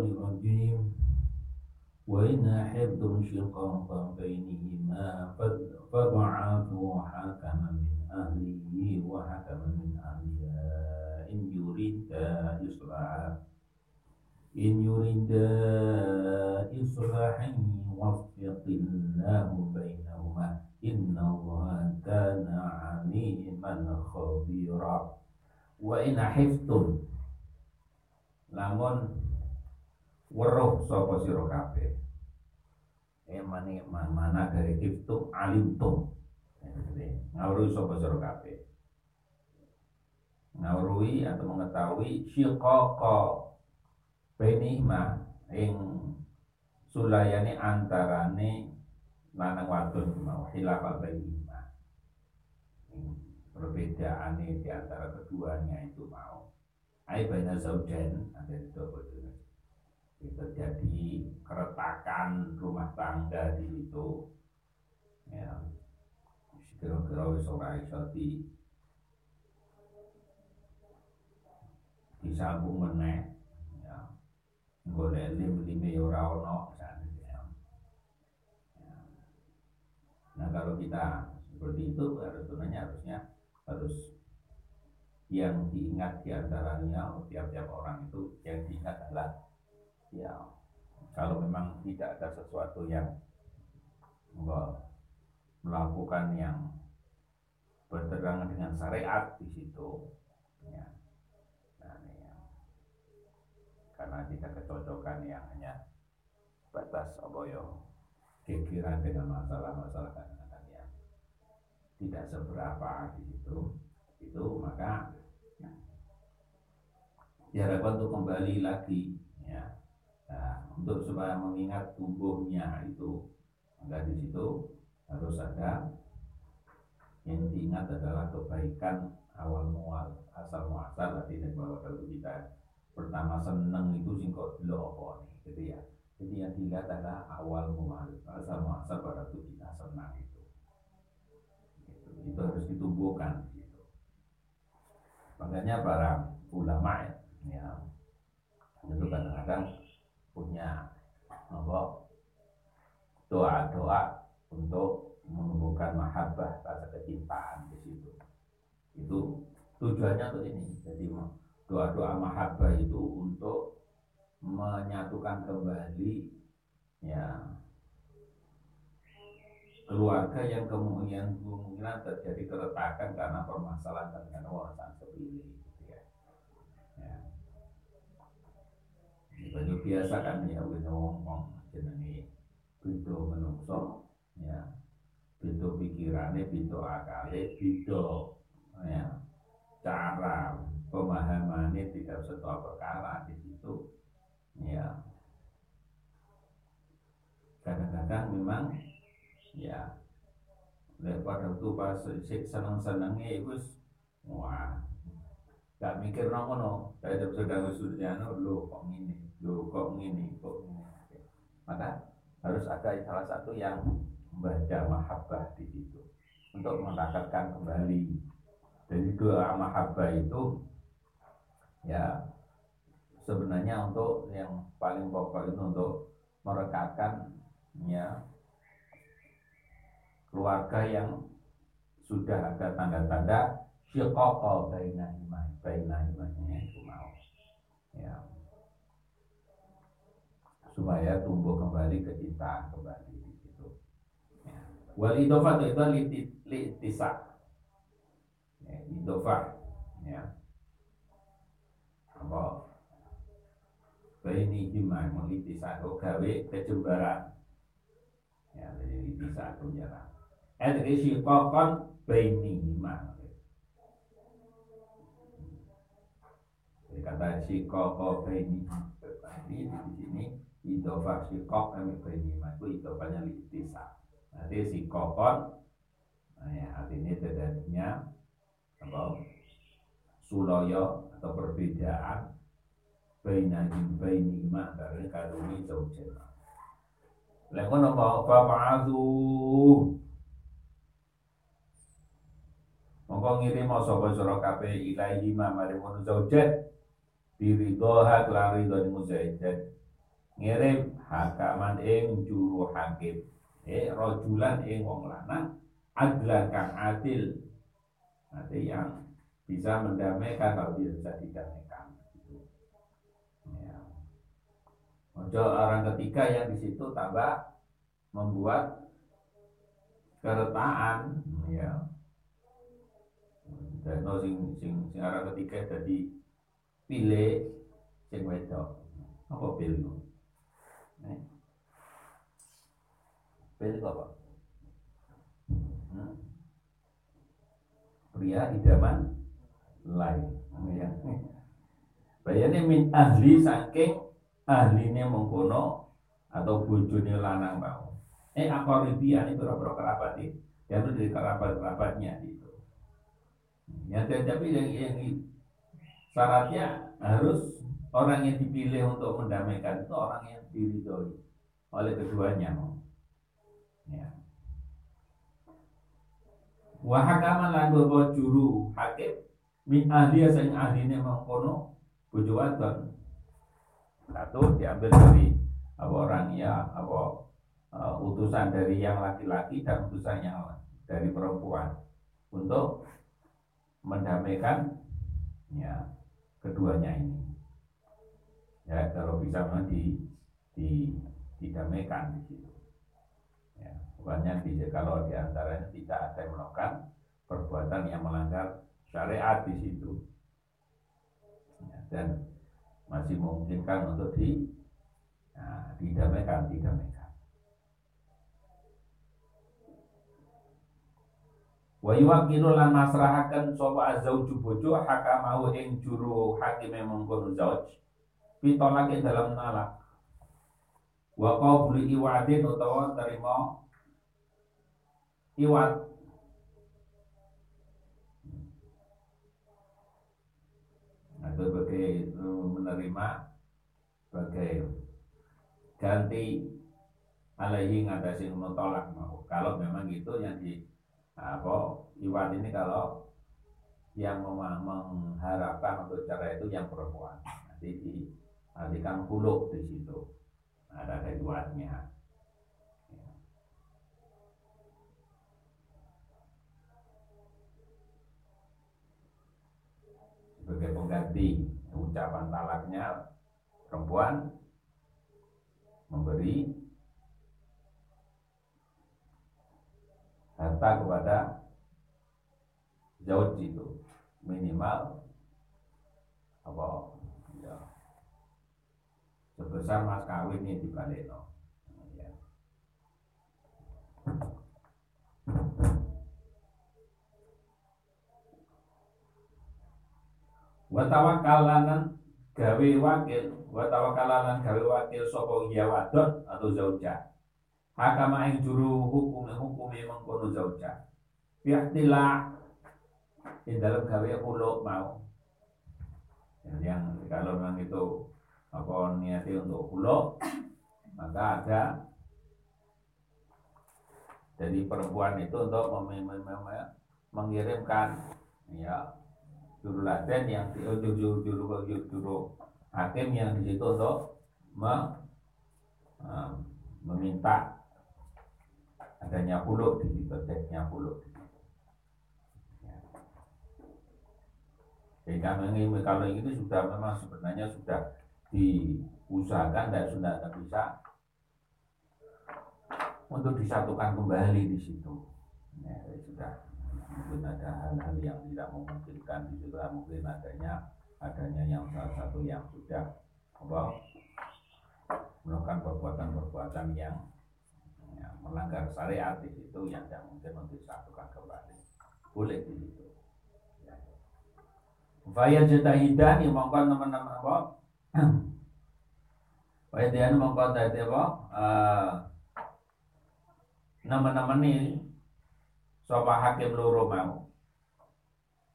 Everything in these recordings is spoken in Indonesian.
الرجيم وإن أحبتم شقاقا بينهما فابعثوا حكما من أهله وحكما من أهلها إن يريدا إصلاحا إن يريدا إصلاحا يوفق الله بينهما. إن الله كان عليما خبيرا. وإن حفتم lamun weruh sapa sira kabeh. Emane mana dari iftu alimtum. Ngawruhi sapa sira kabeh. Ngawruhi atau mengetahui syiqaqa bainihima ing sulayane antarane lanang wadon mau hilafal bainihima perbedaane di antara keduanya itu mau. Ai baina ada itu itu terjadi keretakan rumah tangga di situ. Ya. Kira-kira wis ora iso di disambung meneh. Ya. Golek lim-lime ya ora ono ya. Nah kalau kita seperti itu harus sebenarnya harusnya harus yang diingat di antaranya tiap-tiap orang itu yang diingat adalah ya kalau memang tidak ada sesuatu yang melakukan yang bertentangan dengan syariat di situ ya. Nah, ya. karena tidak kecocokan yang hanya batas apa ya kekiran dengan masalah-masalah kadang-kadang yang tidak seberapa di situ itu maka ya, diharapkan untuk kembali lagi untuk supaya mengingat tumbuhnya itu, maka di situ harus ada yang diingat adalah kebaikan awal mual asal muasal. Tadi bahwa kalau kita pertama seneng itu singkot dulu apa nih gitu ya. Jadi yang dilihat adalah awal mual asal muasal pada itu kita senang itu. Itu, itu harus ditumbuhkan gitu. Makanya para ulama ya, ya itu kadang-kadang punya apa doa-doa untuk menumbuhkan mahabbah rasa kecintaan di situ. Itu tujuannya untuk ini. Jadi doa-doa mahabbah itu untuk menyatukan kembali ya keluarga yang kemungkinan kemungkinan terjadi keretakan karena permasalahan dengan urusan sepilih gitu ya. ya. Baju biasa kan ya wis ngomong jenenge beda menungso ya. Beda pikirane, beda akale, beda ya. Cara pemahamannya tidak satu perkara di situ ya. Kadang-kadang memang ya pada waktu pas seneng-senengnya itu wah gak mikir no no saya sudah sudah lo kok ini lo kok ini kok ini maka harus ada salah satu yang membaca mahabbah di situ untuk merakatkan kembali. Jadi doa mahabbah itu ya sebenarnya untuk yang paling pokok itu untuk merekatkan ya keluarga yang sudah ada tanda-tanda syiqaqa bainahuma bainahumanya itu mau ya supaya tumbuh kembali kecintaan kembali di situ ya. wal idofah itu li itisa ya, idofah ya apa baini hima melitisa gawe kejembaran ya jadi litisa itu jarang Adri syiqaqan bainihima. Jadi kata syiqaqa bainihima. Ini di sini idofah syiqaq kami bainihima itu idofahnya litisa. Nanti syiqaqan nah ya, artinya terjadinya apa suloyo atau perbedaan bainahim bainihima dari kadumi zaujana. Lalu nama fa'adu Mongko ngirim sapa sira kabeh ilahi ma mari ngono zaujat biridha lan ridho ni muzaidat ngirim hakaman ing juru hakim eh rojulan ing wong lanang. Adlan kang adil. Nanti yang bisa mendamaikan kalau dia bisa didamaikan. Gitu. ya. Ojo orang ketiga yang di situ tambah membuat keretaan. Ya. Dan no sing sing sing ketiga jadi pilih sing wedok apa pilih Eh? Pilih apa? Hmm? Pria idaman lain. Ya. Bayane min ahli saking ahline mengkono atau bojone lanang mau. Eh akoribian itu berapa kerabat itu. Diambil dari kerabat-kerabatnya itu. Ya, tapi yang, yang syaratnya harus orang yang dipilih untuk mendamaikan itu orang yang diridhoi oleh keduanya. Ya. Wa hakaman lan bawa juru hakim min ahli sing ahline mengkono bojo. Satu diambil dari apa orang ya apa uh, utusan dari yang laki-laki dan utusan yang dari perempuan untuk mendamaikan ya keduanya ini. Ya kalau bisa memang di, di didamaikan di situ. Ya bukannya di, kalau di antaranya tidak ada yang melakukan perbuatan yang melanggar syariat di situ. Ya, dan masih memungkinkan untuk di ya, didamaikan didamaikan wa yuwakilu lan masrahaken sapa azauju bojo hakamahu ing juru hakime mengkono zauj. Pitolake dalam nalak. Wa qablu iwadin utawa terima iwat atau sebagai eh, menerima sebagai ganti alaihi ngatasi menolak mau. Kalau memang gitu yang di apa iwat ini kalau yang mengharapkan untuk cara itu yang perempuan nanti di kuluk di situ. Ada keduanya. Sebagai pengganti ucapan talaknya perempuan memberi harta kepada jauh itu minimal apa sebesar mas kawin ini di Baleno. Ya. Wa tawakalanan gawe wakil, wa tawakalanan gawe wakil sapa iya wadon atau zauja. Hakama ing juru hukum hukumi mengkono zauja. Biaktilah di dalam gawe uluk mau. Yang kalau memang itu apa niati untuk pulau maka ada dari perempuan itu untuk mengirimkan ya juru laten yang oh, juru juru juru, juru hakim yang di situ untuk me, uh, meminta adanya pulau di situ ceknya ya. sehingga kalau itu sudah memang sebenarnya sudah diusahakan dan sudah bisa untuk disatukan kembali di situ. Ya, sudah mungkin ada hal-hal yang tidak memungkinkan di situ mungkin adanya adanya yang salah satu yang sudah apa melakukan perbuatan-perbuatan yang ya, melanggar syariat di situ yang tidak mungkin untuk kembali boleh di situ. Ya. Faya jetahidan yang mongkon teman-teman apa Wayatian mongko dadi apa? Uh, nama-nama ini sapa hakim loro mau.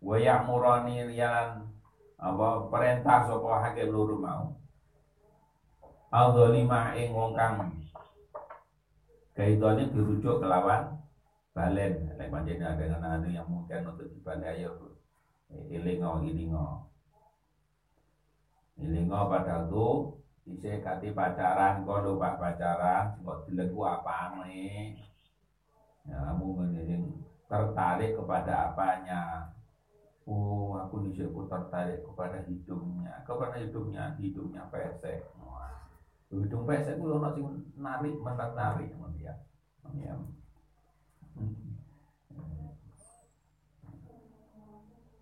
Wa ya'murani riyan apa perintah sapa hakim loro mau. Al-zalima ing wong kang kaidone dirujuk ke lawan balen nek panjenengan dengan anu yang mungkin untuk dibalik ayo ilingo ilingo ilingo pada itu Isi kati pacaran, kau lupa pacaran, kau dilek apa nih? Ya, kamu mengiring tertarik kepada apanya? Oh, aku nih aku tertarik kepada hidungnya, kepada hidungnya, hidungnya pesek. Hidung pesek itu orang sing narik, menarik, ya. Ya.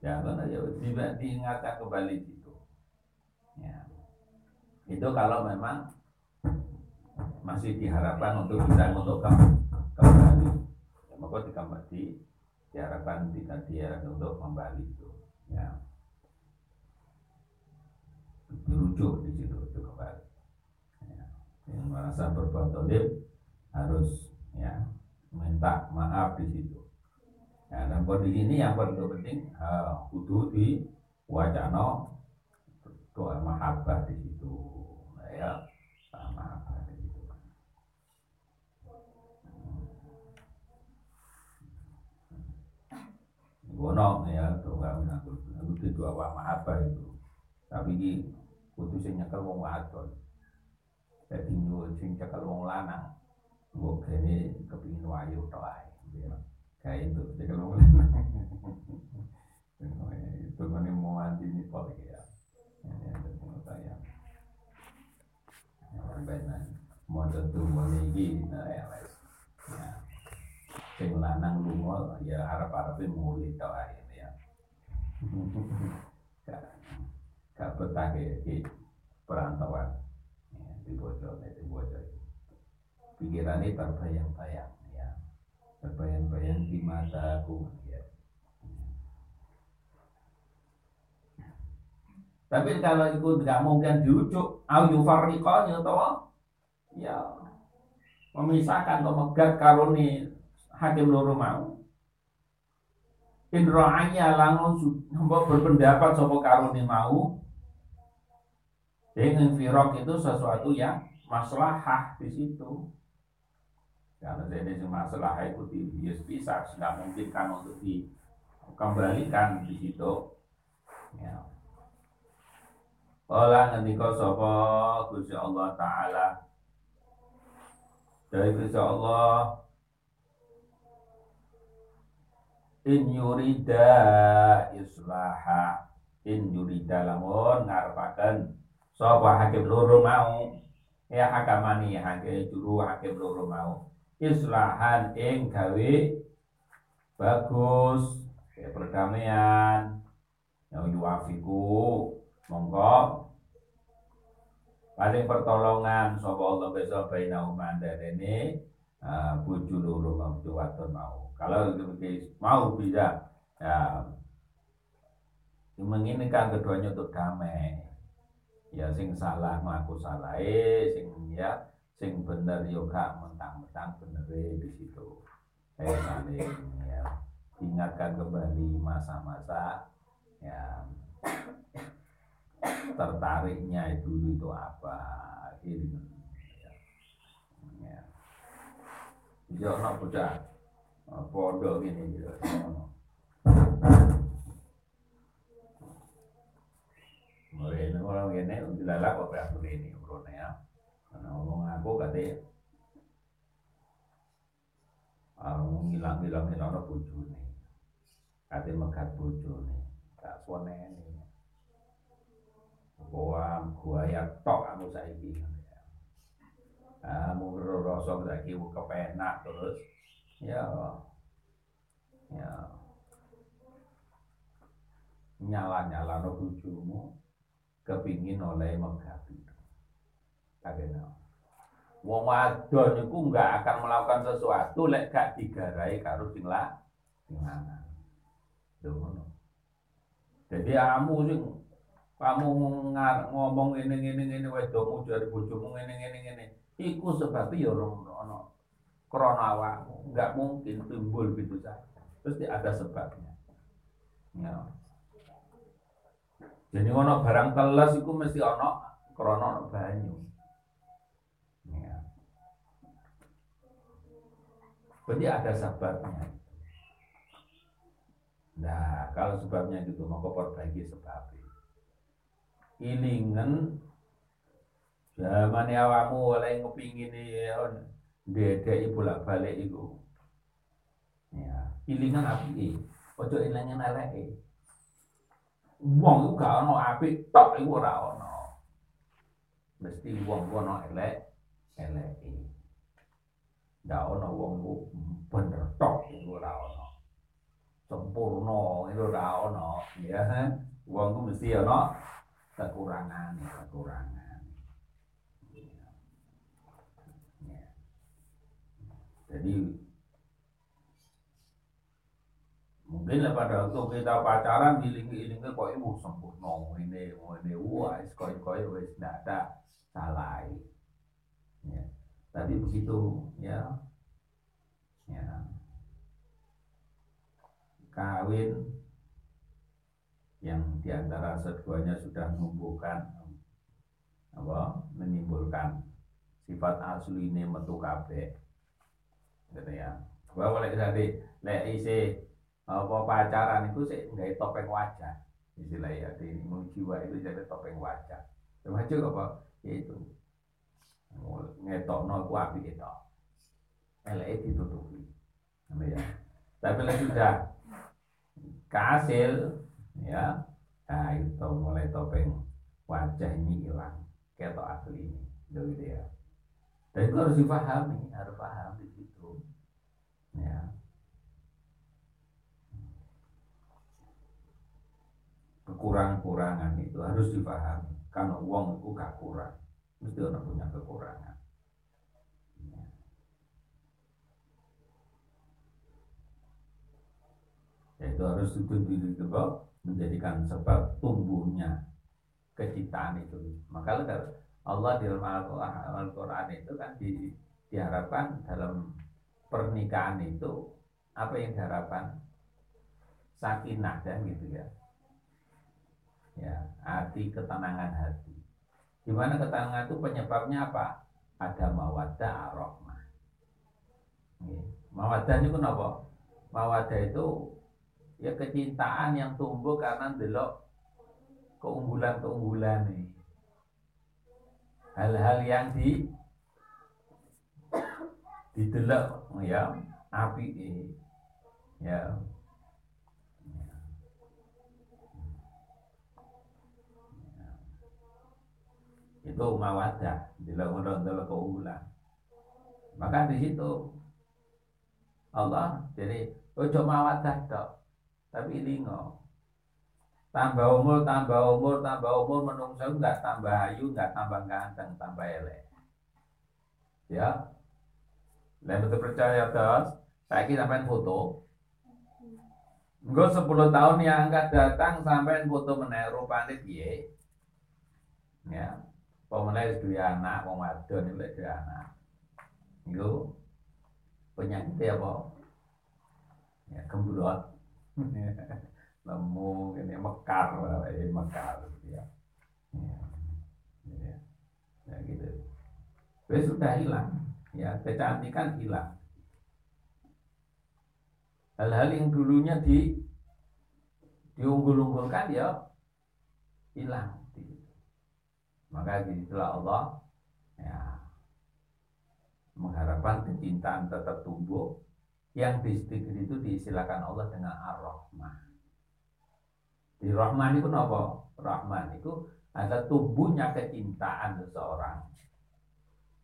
Ya, karena tidak diingatkan kembali itu. Ya. Itu kalau memang masih diharapkan untuk bisa untuk kembali. Ya, maka dikembali diharapkan tidak dia untuk kembali itu. Ya. Dirujuk di situ. Yang merasa berbuat dolim harus ya minta maaf di situ Nah, dalam kondisi ini yang paling penting uh, kudu di wacana doa mahabbah di situ. Nah, ya, di situ. Gono ya doa menakut kudu doa mahabbah itu. Tapi ini kudu sing nyekel wong wadon. Jadi nyuwun sing nyekel wong lanang. Mbok kene kepingin wayu tok. Ya kayak itu jadi kalau itu kan mau mandi ini polik ya. Ini benar lagi nah ya wes. Ya. Lanang ya harap-harapnya tau ini ya. Gak betah perantauan ya, di bocor di bocor pikirannya terbayang-bayang terbayang-bayang di mataku ya. Tapi kalau itu tidak mungkin dirujuk, au yufarriqanya toh ya memisahkan atau megat karuni hakim loro mau. Indra'anya langsung berpendapat sopo karuni mau dengan firok itu sesuatu yang maslahah di situ. Karena jadi masalah itu dia bisa tidak mungkin kan untuk dikembalikan di situ. Ya. Kala kau sapa Gusti Allah taala dari Gusti Allah in yurida islaha in yurida lamun ngarepaken sapa hakim loro mau? Ya hakamani hakim juru hakim loro mau. Islahan ing gawe bagus. Kayak perdamaian. Yang yuafiku monggo. Paling pertolongan sapa Allah besok baina umanda ini uh, bojo loro mau wadon mau. Kalau mau bisa ya menginginkan keduanya untuk damai ya sing salah ngaku salah eh sing ya sing bener yo gak mentang-mentang bener di situ. Saya saling ya ingatkan kembali masa-masa ya tertariknya itu itu apa ini ya ya. Yo nak bocah pondok ini gitu Mulai orang ini untuk lalak apa ini urutnya ya ngomong aku katanya Aku ngilang-ngilang ngilang bojone. Kate megat bojone. Gak suweneni. Gua gua ya tok aku saiki. Mau rasa saiki kepenak terus. Ya. Ya. Nyala-nyala no bojomu kepingin oleh megabi. Kagena. Wong wadon iku enggak akan melakukan sesuatu lek gak digarai karo sing la sing. Jadi kamu sing kamu ngomong ini ini ini wedokmu dari bojomu ini ini ini iku sebabnya ya ono krana awakmu enggak mungkin timbul gitu saja pasti ada sebabnya ya jadi ono barang telas iku mesti ono krana banyu Berarti ada sebabnya. Nah, kalau sebabnya gitu, maka perbaiki sebabnya. Ilingen Zaman awamu oleh ngepingin ndedeki bolak-balik iku. Ya, ilingan api ojo ilingan eleke. Wong iku gak ono apik tok iku ora ono. Mesti wong ono elek eleke. Ndak ono wong ku bener tok iku ora ono. Sempurna itu ora ono, ya. Wong ku mesti ono kekurangan, kekurangan. Ya. Jadi mungkin pada waktu kita pacaran giling-giling kok ibu sempurna ini ini wah koi koi wes tidak ada salah ya. tadi begitu ya. Ya. Kawin yang di antara keduanya sudah menumbuhkan apa menimbulkan sifat asli ini metu kabeh. Gitu ya. Bahwa lek tadi lek isi apa pacaran itu sih nggak topeng wajah. Istilah ya di jiwa itu jadi topeng wajah. Termasuk apa? Yaitu ngetok no ku api itu elek ditutupi. Ya. Tapi lek sudah kasil ya. Nah itu mulai topeng wajah ini hilang. Ketok asli ini. Gitu ya. Dan itu harus dipahami harus paham di situ. Ya kekurangan-kurangan itu harus dipahami. Karena uang itu gak kurang mesti orang punya kekurangan. Itu harus dituntut juga menjadikan sebab tumbuhnya kecintaan itu. Maka Allah di dalam Al-Quran itu kan di, diharapkan dalam pernikahan itu apa yang diharapkan? Sakinah dan gitu ya ya hati ketenangan hati. Gimana ketenangan itu penyebabnya apa? Ada mawadah arahmah mawadah itu kenapa mawadah itu ya kecintaan yang tumbuh karena delok keunggulan-keunggulan nih hal-hal yang di didelok ya api ya itu mawadah delok delok keunggulan maka di situ Allah jadi ojo mawadah dok tapi lingo. Tambah umur tambah umur tambah umur menungso enggak tambah ayu enggak tambah ganteng tambah elek. Ya. Lain betul percaya terus saya kira sampai foto. Enggak 10 tahun yang akan datang sampai foto menaik rupanya piye. Ya. Pemenang dua anak, wong wadon iki dua anak. Itu penyakit apa? Ya, kemburot. nemu ini mekar ini mekar ya ya, ya. ya gitu Terus sudah hilang ya kecantikan hilang hal-hal yang dulunya di diunggul-unggulkan ya hilang maka di situlah Allah ya mengharapkan kecintaan tetap tumbuh yang di itu diistilahkan Allah dengan Ar-Rahman. Di Rahman itu apa? Rahman itu ada tumbuhnya kecintaan seseorang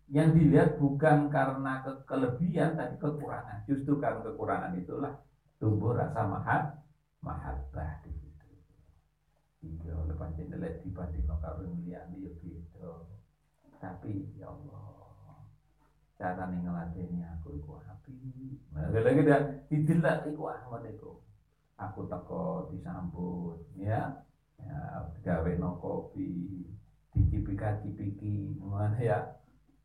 yang dilihat bukan karena ke kelebihan tapi kekurangan. Justru karena kekurangan itulah tumbuh rasa mahat mahabbah di. Iya, lepas jendelet dibanding karo liyane ya beda. Tapi ya Allah, cara nih ngelatihnya aku iku api nah lagi dah didelak iku Ahmad iku. Aku teko disambut ya. Ya gawe no kopi dicipika cipiki mana ya.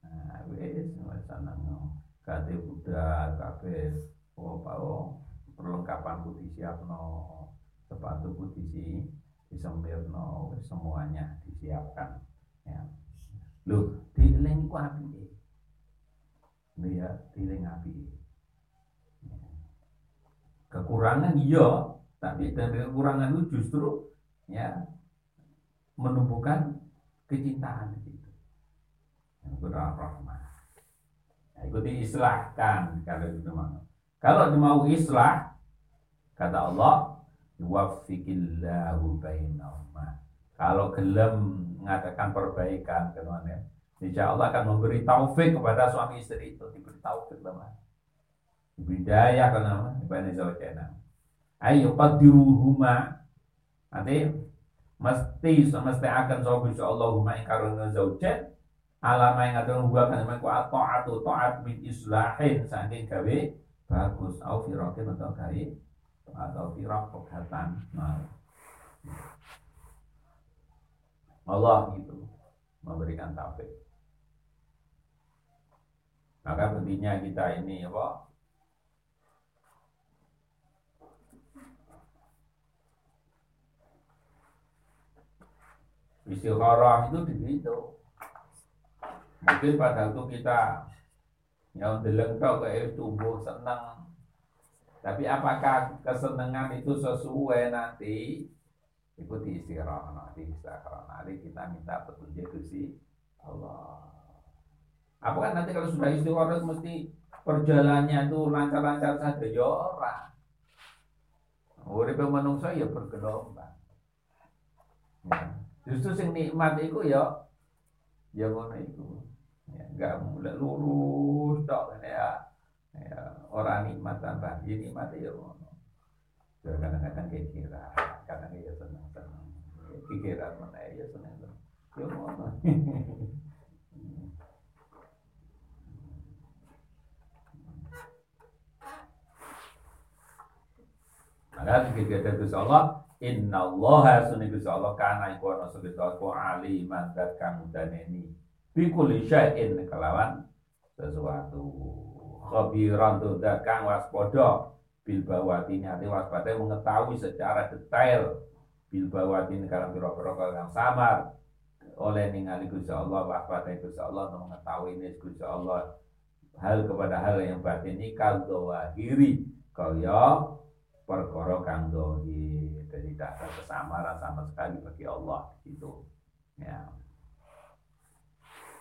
Nah wes sana no kate budak kafe oh. Pao perlengkapan putih siap no sepatu putih si no semuanya disiapkan ya. Lu dileng ku api ya tiling api kekurangan iya. Tapi dari kekurangan itu justru ya menumbuhkan kecintaan itu Quran rahmah. Nah, itu diislahkan kalau itu mau. Kalau mau islah, kata Allah, yuwaffiqillahu bainahuma. Kalau gelem mengatakan perbaikan, teman ya. Insya Allah akan memberi taufik kepada suami istri itu diberi taufik teman. Diberi daya kan nama, diberi zawjana. Ayo qadiruhuma. Nanti mesti mesti akan soal insya Allah huma ingkarun zawjan alama yang ada gua kan memang ku atau taat min islahin saking gawe bagus au firakin atau gawe atau firak pegatan nah. Allah gitu memberikan taufik maka pentingnya kita ini apa istikharah itu begitu Mungkin pada waktu kita yang deleng kau kayak tumbuh senang. Tapi apakah kesenangan itu sesuai nanti? Ikuti istirahat istirahat nanti kita minta petunjuk si Allah. Apakah nanti kalau sudah istirahat mesti perjalanannya itu lancar-lancar saja ya orang. Urip menungso ya bergelombang. Ya. Justru sing nikmat itu ya ya ngono itu ya, nggak mulai lurus dok ya, ya orang nikmat tambah ya nikmat ya ya kadang-kadang kira kadang ya senang senang pikiran mana ya senang senang ya ngono. Maka ketika itu Allah Inna Allah sunni Allah karena iku ana sebetulnya aliman dan kang daneni Bikuli syai'in kelawan sesuatu khabiran tuh kang waspada. Bil bawati nyati waspada mengetahui secara detail bil bawati kalau pira-pira yang samar. Oleh ningali Gusti Allah waspada Gusti Allah mengetahui ini Gusti Allah. Hal kepada hal yang batin ini kal dawahiri kaya perkara kang dohir jadi tidak kesamaran sama sekali bagi Allah itu ya